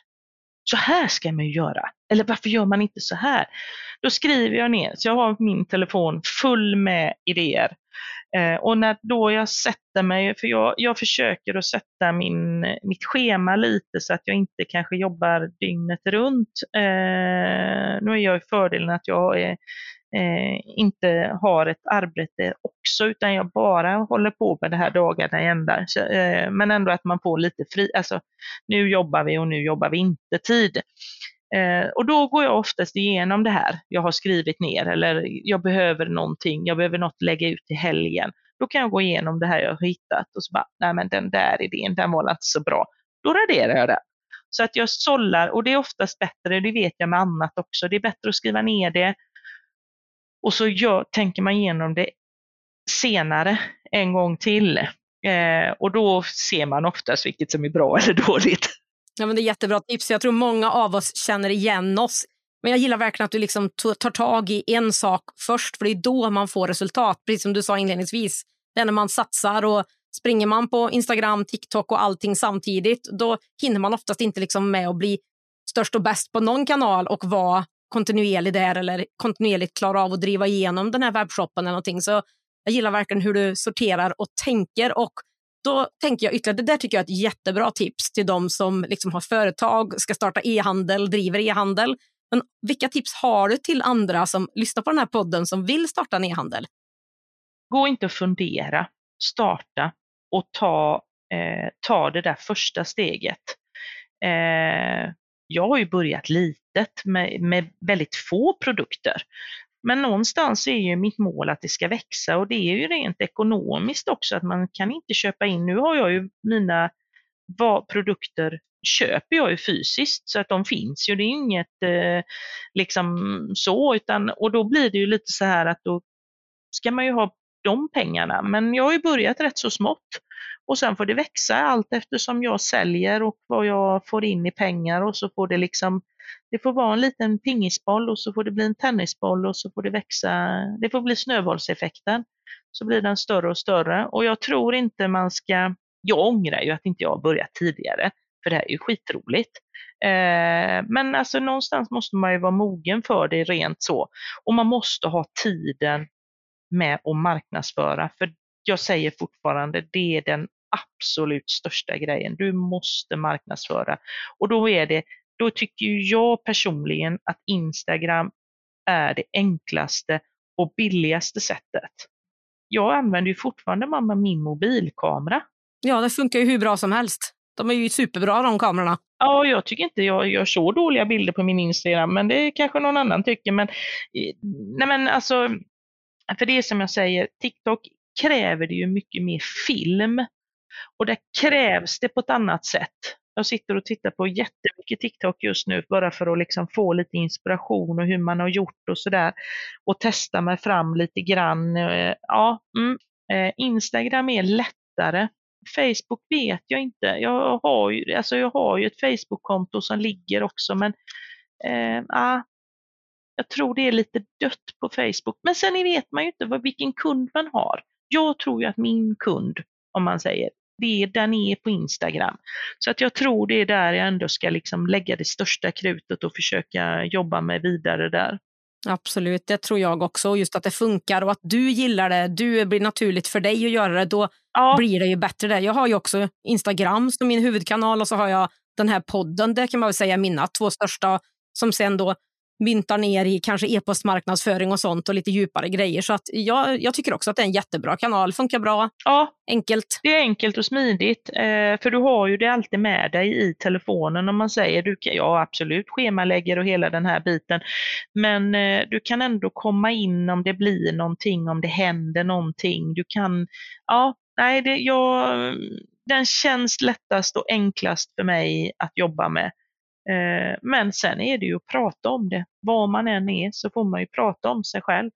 Speaker 2: så här ska man ju göra. Eller varför gör man inte så här? Då skriver jag ner, så jag har min telefon full med idéer. Eh, och när då jag sätter mig, för jag, jag försöker att sätta min, mitt schema lite så att jag inte kanske jobbar dygnet runt. Eh, nu är jag i fördelen att jag är eh, inte har ett arbete också, utan jag bara håller på med det här dagarna i ända. Eh, men ändå att man får lite fri, alltså nu jobbar vi och nu jobbar vi inte tid. Eh, och då går jag oftast igenom det här jag har skrivit ner eller jag behöver någonting, jag behöver något lägga ut i helgen. Då kan jag gå igenom det här jag har hittat och så bara, nej men den där idén, den var inte så bra. Då raderar jag den. Så att jag sållar, och det är oftast bättre, det vet jag med annat också, det är bättre att skriva ner det och så gör, tänker man igenom det senare en gång till. Eh, och då ser man oftast vilket som är bra eller dåligt.
Speaker 1: Ja, men det är jättebra tips. Jag tror många av oss känner igen oss. Men jag gillar verkligen att du liksom tar tag i en sak först, för det är då man får resultat. Precis som du sa inledningsvis. Det är när man satsar och springer man på Instagram, TikTok och allting samtidigt, då hinner man oftast inte liksom med att bli störst och bäst på någon kanal och vara kontinuerlig där eller kontinuerligt klarar av att driva igenom den här webbshoppen eller någonting. Så jag gillar verkligen hur du sorterar och tänker och då tänker jag ytterligare, det där tycker jag är ett jättebra tips till de som liksom har företag, ska starta e-handel, driver e-handel. Men vilka tips har du till andra som lyssnar på den här podden som vill starta en e-handel?
Speaker 2: Gå inte och fundera, starta och ta, eh, ta det där första steget. Eh, jag har ju börjat litet med, med väldigt få produkter. Men någonstans är ju mitt mål att det ska växa och det är ju rent ekonomiskt också att man kan inte köpa in. Nu har jag ju mina produkter köper jag ju fysiskt så att de finns ju. Det är inget eh, liksom så utan och då blir det ju lite så här att då ska man ju ha de pengarna. Men jag har ju börjat rätt så smått och sen får det växa allt eftersom jag säljer och vad jag får in i pengar och så får det liksom, det får vara en liten pingisboll och så får det bli en tennisboll och så får det växa, det får bli snöbollseffekten. Så blir den större och större och jag tror inte man ska, jag ångrar ju att inte jag börjat tidigare, för det här är ju skitroligt. Eh, men alltså någonstans måste man ju vara mogen för det rent så. Och man måste ha tiden med att marknadsföra, för jag säger fortfarande, det är den absolut största grejen. Du måste marknadsföra. Och då är det, då tycker jag personligen att Instagram är det enklaste och billigaste sättet. Jag använder ju fortfarande mamma min mobilkamera.
Speaker 1: Ja, det funkar ju hur bra som helst. De är ju superbra de kamerorna.
Speaker 2: Ja, jag tycker inte jag gör så dåliga bilder på min Instagram, men det kanske någon annan tycker. Men, nej men alltså, för det är som jag säger, TikTok kräver det ju mycket mer film. Och det krävs det på ett annat sätt. Jag sitter och tittar på jättemycket TikTok just nu bara för att liksom få lite inspiration och hur man har gjort och sådär. Och testa mig fram lite grann. Eh, ja, mm. Eh, Instagram är lättare. Facebook vet jag inte. Jag har ju, alltså jag har ju ett Facebook-konto som ligger också men eh, ah, jag tror det är lite dött på Facebook. Men sen vet man ju inte vad, vilken kund man har. Jag tror ju att min kund, om man säger, det, den är på Instagram. Så att jag tror det är där jag ändå ska liksom lägga det största krutet och försöka jobba mig vidare där.
Speaker 1: Absolut, det tror jag också. Just att det funkar och att du gillar det. Du blir naturligt för dig att göra det. Då ja. blir det ju bättre. Där. Jag har ju också Instagram som min huvudkanal och så har jag den här podden. Det kan man väl säga är mina två största som sen då myntar ner i kanske e-postmarknadsföring och sånt och lite djupare grejer. Så att jag, jag tycker också att det är en jättebra kanal. Funkar bra.
Speaker 2: Ja,
Speaker 1: enkelt.
Speaker 2: Det är enkelt och smidigt. Eh, för du har ju det alltid med dig i telefonen om man säger, du kan, ja absolut schemalägger och hela den här biten. Men eh, du kan ändå komma in om det blir någonting, om det händer någonting. Du kan, ja, nej, det, jag, den känns lättast och enklast för mig att jobba med. Eh, men sen är det ju att prata om det. Var man än är så får man ju prata om sig själv.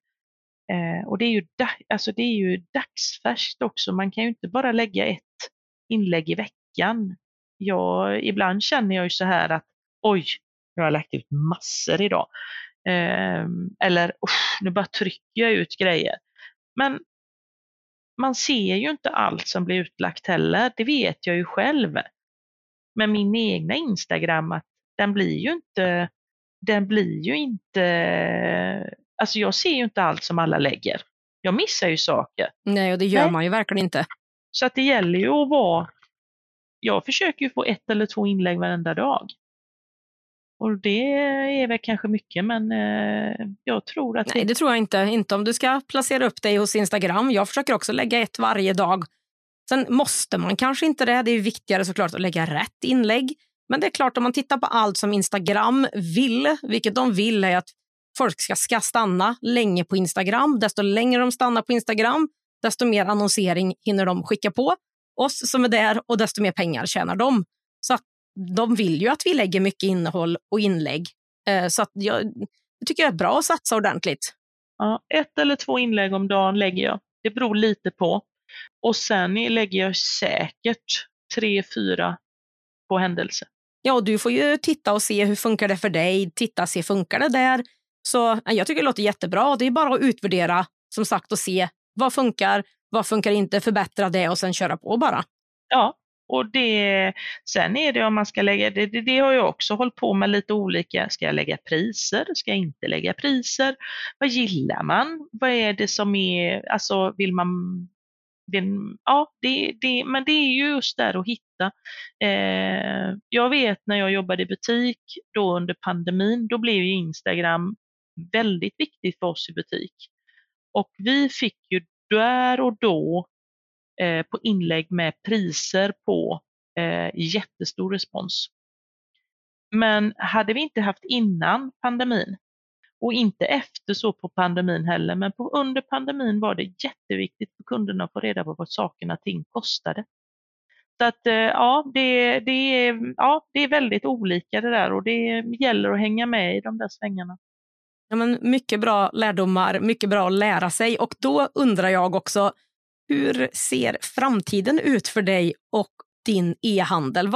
Speaker 2: Eh, och det är, ju, alltså det är ju dagsfärskt också. Man kan ju inte bara lägga ett inlägg i veckan. Jag, ibland känner jag ju så här att oj, jag har lagt ut massor idag. Ehm, eller eller nu bara trycker jag ut grejer. Men man ser ju inte allt som blir utlagt heller, det vet jag ju själv. Med min egna Instagram, att den blir ju inte, den blir ju inte, alltså jag ser ju inte allt som alla lägger. Jag missar ju saker.
Speaker 1: Nej, och det gör Nej. man ju verkligen inte.
Speaker 2: Så att det gäller ju att vara, jag försöker ju få ett eller två inlägg varenda dag. Och det är väl kanske mycket, men eh, jag tror att...
Speaker 1: Nej, det tror jag inte. Inte om du ska placera upp dig hos Instagram. Jag försöker också lägga ett varje dag. Sen måste man kanske inte det. Det är viktigare såklart att lägga rätt inlägg. Men det är klart, om man tittar på allt som Instagram vill, vilket de vill är att folk ska, ska stanna länge på Instagram. Desto längre de stannar på Instagram, desto mer annonsering hinner de skicka på oss som är där och desto mer pengar tjänar de. Så de vill ju att vi lägger mycket innehåll och inlägg. Eh, så att jag, tycker det är bra att satsa ordentligt.
Speaker 2: Ja, ett eller två inlägg om dagen lägger jag. Det beror lite på. Och sen lägger jag säkert tre, fyra på händelse.
Speaker 1: Ja, och du får ju titta och se hur funkar det för dig. Titta, se funkar det där. Så jag tycker det låter jättebra. Det är bara att utvärdera som sagt och se vad funkar, vad funkar inte, förbättra det och sen köra på bara.
Speaker 2: Ja, och det, sen är det om man ska lägga, det, det, det, har jag också hållit på med lite olika, ska jag lägga priser, ska jag inte lägga priser? Vad gillar man? Vad är det som är, alltså vill man den, ja, det, det, men det är ju just där att hitta. Eh, jag vet när jag jobbade i butik då under pandemin, då blev ju Instagram väldigt viktigt för oss i butik. Och vi fick ju där och då eh, på inlägg med priser på eh, jättestor respons. Men hade vi inte haft innan pandemin, och inte efter så på pandemin heller, men på, under pandemin var det jätteviktigt för kunderna att få reda på vad sakerna ting kostade. Så att eh, ja det, det, är, ja, det är väldigt olika det där och det gäller att hänga med i de där svängarna.
Speaker 1: Ja, men mycket bra lärdomar, mycket bra att lära sig. Och då undrar jag också, hur ser framtiden ut för dig och din e-handel?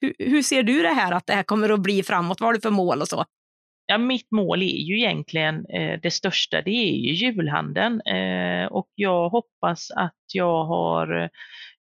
Speaker 1: Hur, hur, ser du det här att det här kommer att bli framåt? Vad har du för mål och så?
Speaker 2: Ja, mitt mål är ju egentligen eh, det största, det är ju julhandeln eh, och jag hoppas att jag har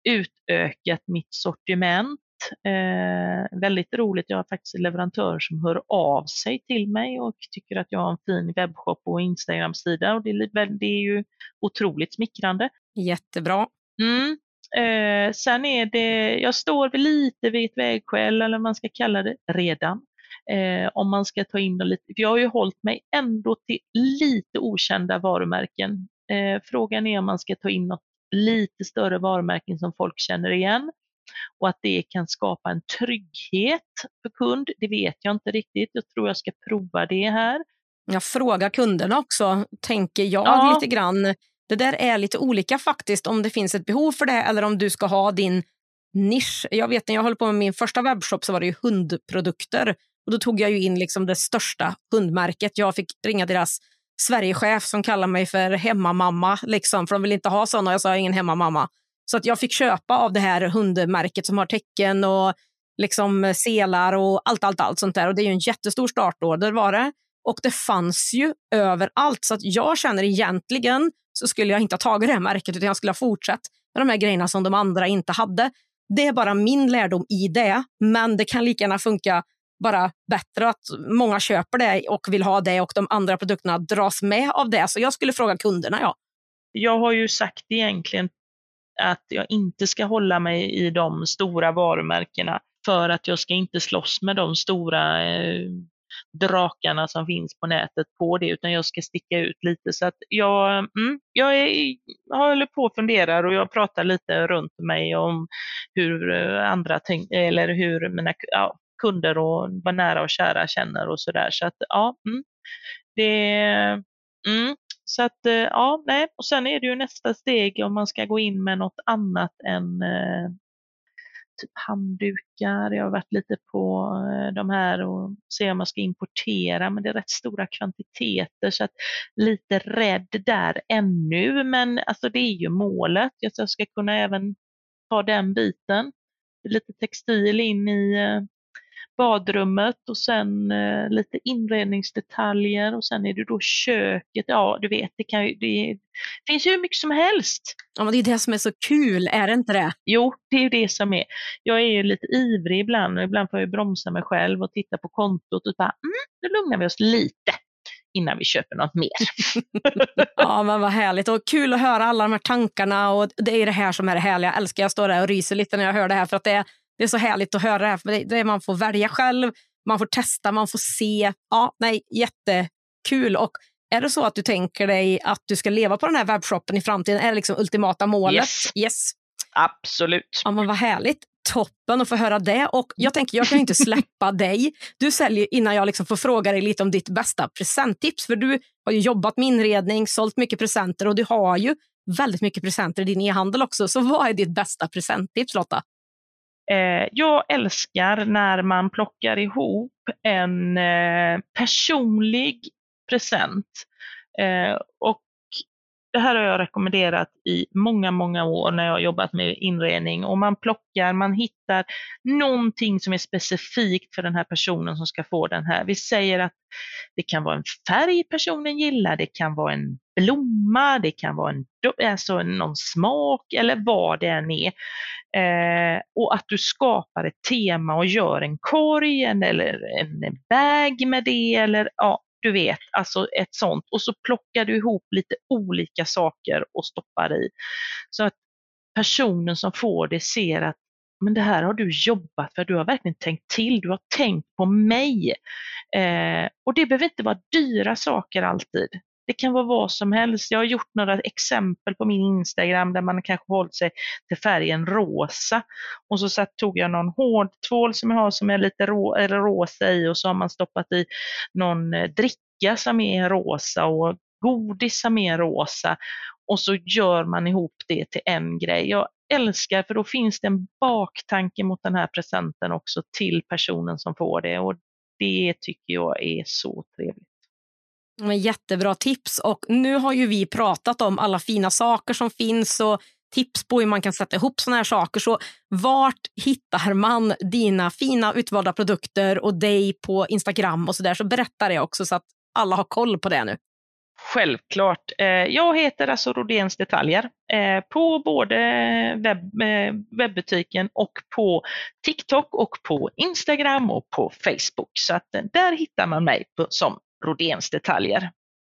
Speaker 2: utökat mitt sortiment. Eh, väldigt roligt, jag har faktiskt en leverantör som hör av sig till mig och tycker att jag har en fin webbshop och Instagram-sida och det är, det är ju otroligt smickrande.
Speaker 1: Jättebra.
Speaker 2: Mm. Eh, sen är det, jag står lite vid ett vägskäl eller vad man ska kalla det redan. Eh, om man ska ta in lite, för jag har ju hållit mig ändå till lite okända varumärken. Eh, frågan är om man ska ta in något lite större varumärken som folk känner igen och att det kan skapa en trygghet för kund, det vet jag inte riktigt. Jag tror jag ska prova det här.
Speaker 1: Jag frågar kunderna också, tänker jag ja. lite grann. Det där är lite olika faktiskt, om det finns ett behov för det eller om du ska ha din nisch. Jag vet när jag höll på med min första webbshop så var det ju hundprodukter. Och Då tog jag ju in liksom det största hundmärket. Jag fick ringa deras Sverigechef som kallar mig för hemmamamma, liksom, för de vill inte ha såna. Jag sa ingen hemmamamma. Så att jag fick köpa av det här hundmärket som har tecken och liksom selar och allt, allt, allt sånt där. Och det är ju en jättestor startorder var det. Och det fanns ju överallt. Så att jag känner egentligen så skulle jag inte ha tagit det här märket utan jag skulle ha fortsatt med de här grejerna som de andra inte hade. Det är bara min lärdom i det, men det kan lika gärna funka bara bättre att många köper det och vill ha det och de andra produkterna dras med av det. Så jag skulle fråga kunderna. ja.
Speaker 2: Jag har ju sagt egentligen att jag inte ska hålla mig i de stora varumärkena för att jag ska inte slåss med de stora eh, drakarna som finns på nätet på det, utan jag ska sticka ut lite. Så att jag, mm, jag, är, jag håller på och funderar och jag pratar lite runt mig om hur eh, andra tänk, eller hur mina ja, kunder och vad nära och kära känner och sådär. Så att ja, mm, det, mm, så att eh, ja, nej, och sen är det ju nästa steg om man ska gå in med något annat än eh, typ handdukar. Jag har varit lite på eh, de här och se om man ska importera, men det är rätt stora kvantiteter så att lite rädd där ännu, men alltså det är ju målet. Jag ska kunna även ta den biten. Lite textil in i eh, badrummet och sen eh, lite inredningsdetaljer och sen är det då köket. Ja, du vet, det, kan ju, det finns ju hur mycket som helst.
Speaker 1: Ja, men det är det som är så kul, är det inte det?
Speaker 2: Jo, det är ju det som är. Jag är ju lite ivrig ibland och ibland får jag bromsa mig själv och titta på kontot och bara, mm, nu lugnar vi oss lite innan vi köper något mer.
Speaker 1: ja, men vad härligt och kul att höra alla de här tankarna och det är det här som är det härliga. Jag älskar att stå där och ryser lite när jag hör det här för att det är det är så härligt att höra det här. För det, man får välja själv, man får testa, man får se. Ja, nej, jättekul. Och är det så att du tänker dig att du ska leva på den här webbshoppen i framtiden? Är det liksom ultimata målet?
Speaker 2: Yes. yes. Absolut.
Speaker 1: Ja, men vad härligt. Toppen att få höra det. Och jag tänker, jag kan inte släppa dig. Du säljer innan jag liksom får fråga dig lite om ditt bästa presenttips. För du har ju jobbat med inredning, sålt mycket presenter och du har ju väldigt mycket presenter i din e-handel också. Så vad är ditt bästa presenttips Lotta?
Speaker 2: Eh, jag älskar när man plockar ihop en eh, personlig present. Eh, och det här har jag rekommenderat i många, många år när jag har jobbat med inredning och man plockar, man hittar någonting som är specifikt för den här personen som ska få den här. Vi säger att det kan vara en färg personen gillar, det kan vara en blomma, det kan vara en, alltså någon smak eller vad det än är. Eh, och att du skapar ett tema och gör en korg en, eller en bag med det eller ja, du vet, alltså ett sånt. Och så plockar du ihop lite olika saker och stoppar i. Så att personen som får det ser att men det här har du jobbat för, du har verkligen tänkt till, du har tänkt på mig. Eh, och det behöver inte vara dyra saker alltid. Det kan vara vad som helst. Jag har gjort några exempel på min Instagram där man kanske hållit sig till färgen rosa. Och så satt, tog jag någon hård tvål som jag har som är lite rå, eller rosa i och så har man stoppat i någon eh, dricka som är rosa och godis som är rosa. Och så gör man ihop det till en grej. Jag älskar för då finns det en baktanke mot den här presenten också till personen som får det och det tycker jag är så trevligt.
Speaker 1: Mm, jättebra tips. Och nu har ju vi pratat om alla fina saker som finns och tips på hur man kan sätta ihop såna här saker. Så vart hittar man dina fina utvalda produkter och dig på Instagram och så där? Så berätta det också så att alla har koll på det nu.
Speaker 2: Självklart. Eh, jag heter alltså Rodéns Detaljer eh, på både webb, eh, webbutiken och på TikTok och på Instagram och på Facebook. Så att där hittar man mig som Rodéns Detaljer.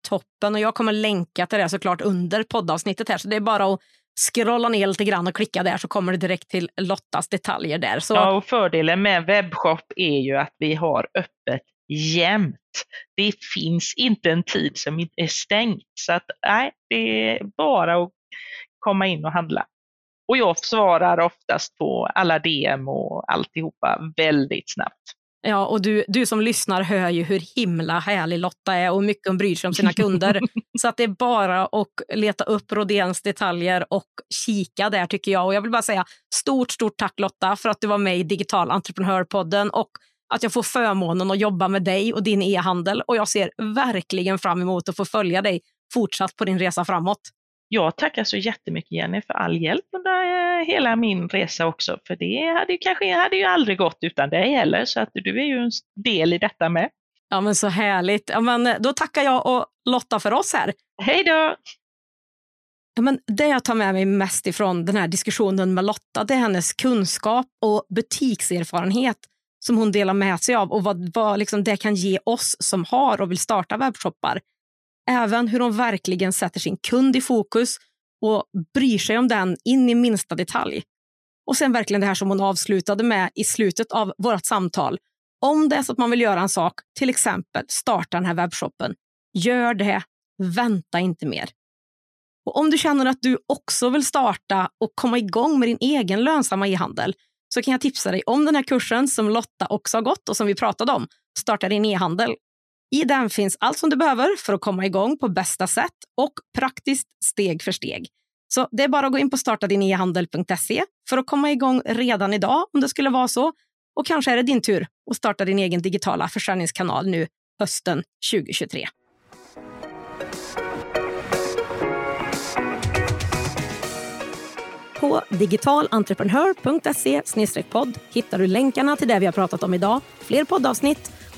Speaker 1: Toppen och jag kommer länka till det såklart under poddavsnittet här så det är bara att scrolla ner lite grann och klicka där så kommer det direkt till Lottas detaljer där. Så...
Speaker 2: Ja, och fördelen med webbshop är ju att vi har öppet jämt. Det finns inte en tid som är stängt. Så att nej, det är bara att komma in och handla. Och jag svarar oftast på alla DM och alltihopa väldigt snabbt.
Speaker 1: Ja, och du, du som lyssnar hör ju hur himla härlig Lotta är och mycket hon bryr sig om sina kunder. så att det är bara att leta upp Rodéns detaljer och kika där tycker jag. Och jag vill bara säga stort, stort tack Lotta för att du var med i Digital Entreprenörpodden och att jag får förmånen att jobba med dig och din e-handel. Och jag ser verkligen fram emot att få följa dig fortsatt på din resa framåt.
Speaker 2: Jag tackar så jättemycket Jenny för all hjälp under eh, hela min resa också. För det hade ju kanske hade ju aldrig gått utan dig heller. Så att du är ju en del i detta med.
Speaker 1: Ja men så härligt. Ja, men eh, då tackar jag och Lotta för oss här.
Speaker 2: Hej då!
Speaker 1: Ja, men det jag tar med mig mest ifrån den här diskussionen med Lotta det är hennes kunskap och butikserfarenhet som hon delar med sig av och vad, vad liksom det kan ge oss som har och vill starta webbshoppar. Även hur hon verkligen sätter sin kund i fokus och bryr sig om den in i minsta detalj. Och sen verkligen det här som hon avslutade med i slutet av vårt samtal. Om det är så att man vill göra en sak, till exempel starta den här webbshoppen, gör det. Vänta inte mer. Och Om du känner att du också vill starta och komma igång med din egen lönsamma e-handel så kan jag tipsa dig om den här kursen som Lotta också har gått och som vi pratade om, Starta din e-handel. I den finns allt som du behöver för att komma igång på bästa sätt och praktiskt steg för steg. Så det är bara att gå in på startadinehandel.se för att komma igång redan idag om det skulle vara så. Och kanske är det din tur att starta din egen digitala försäljningskanal nu hösten 2023. På digitalentreprenör.se podd hittar du länkarna till det vi har pratat om idag, fler poddavsnitt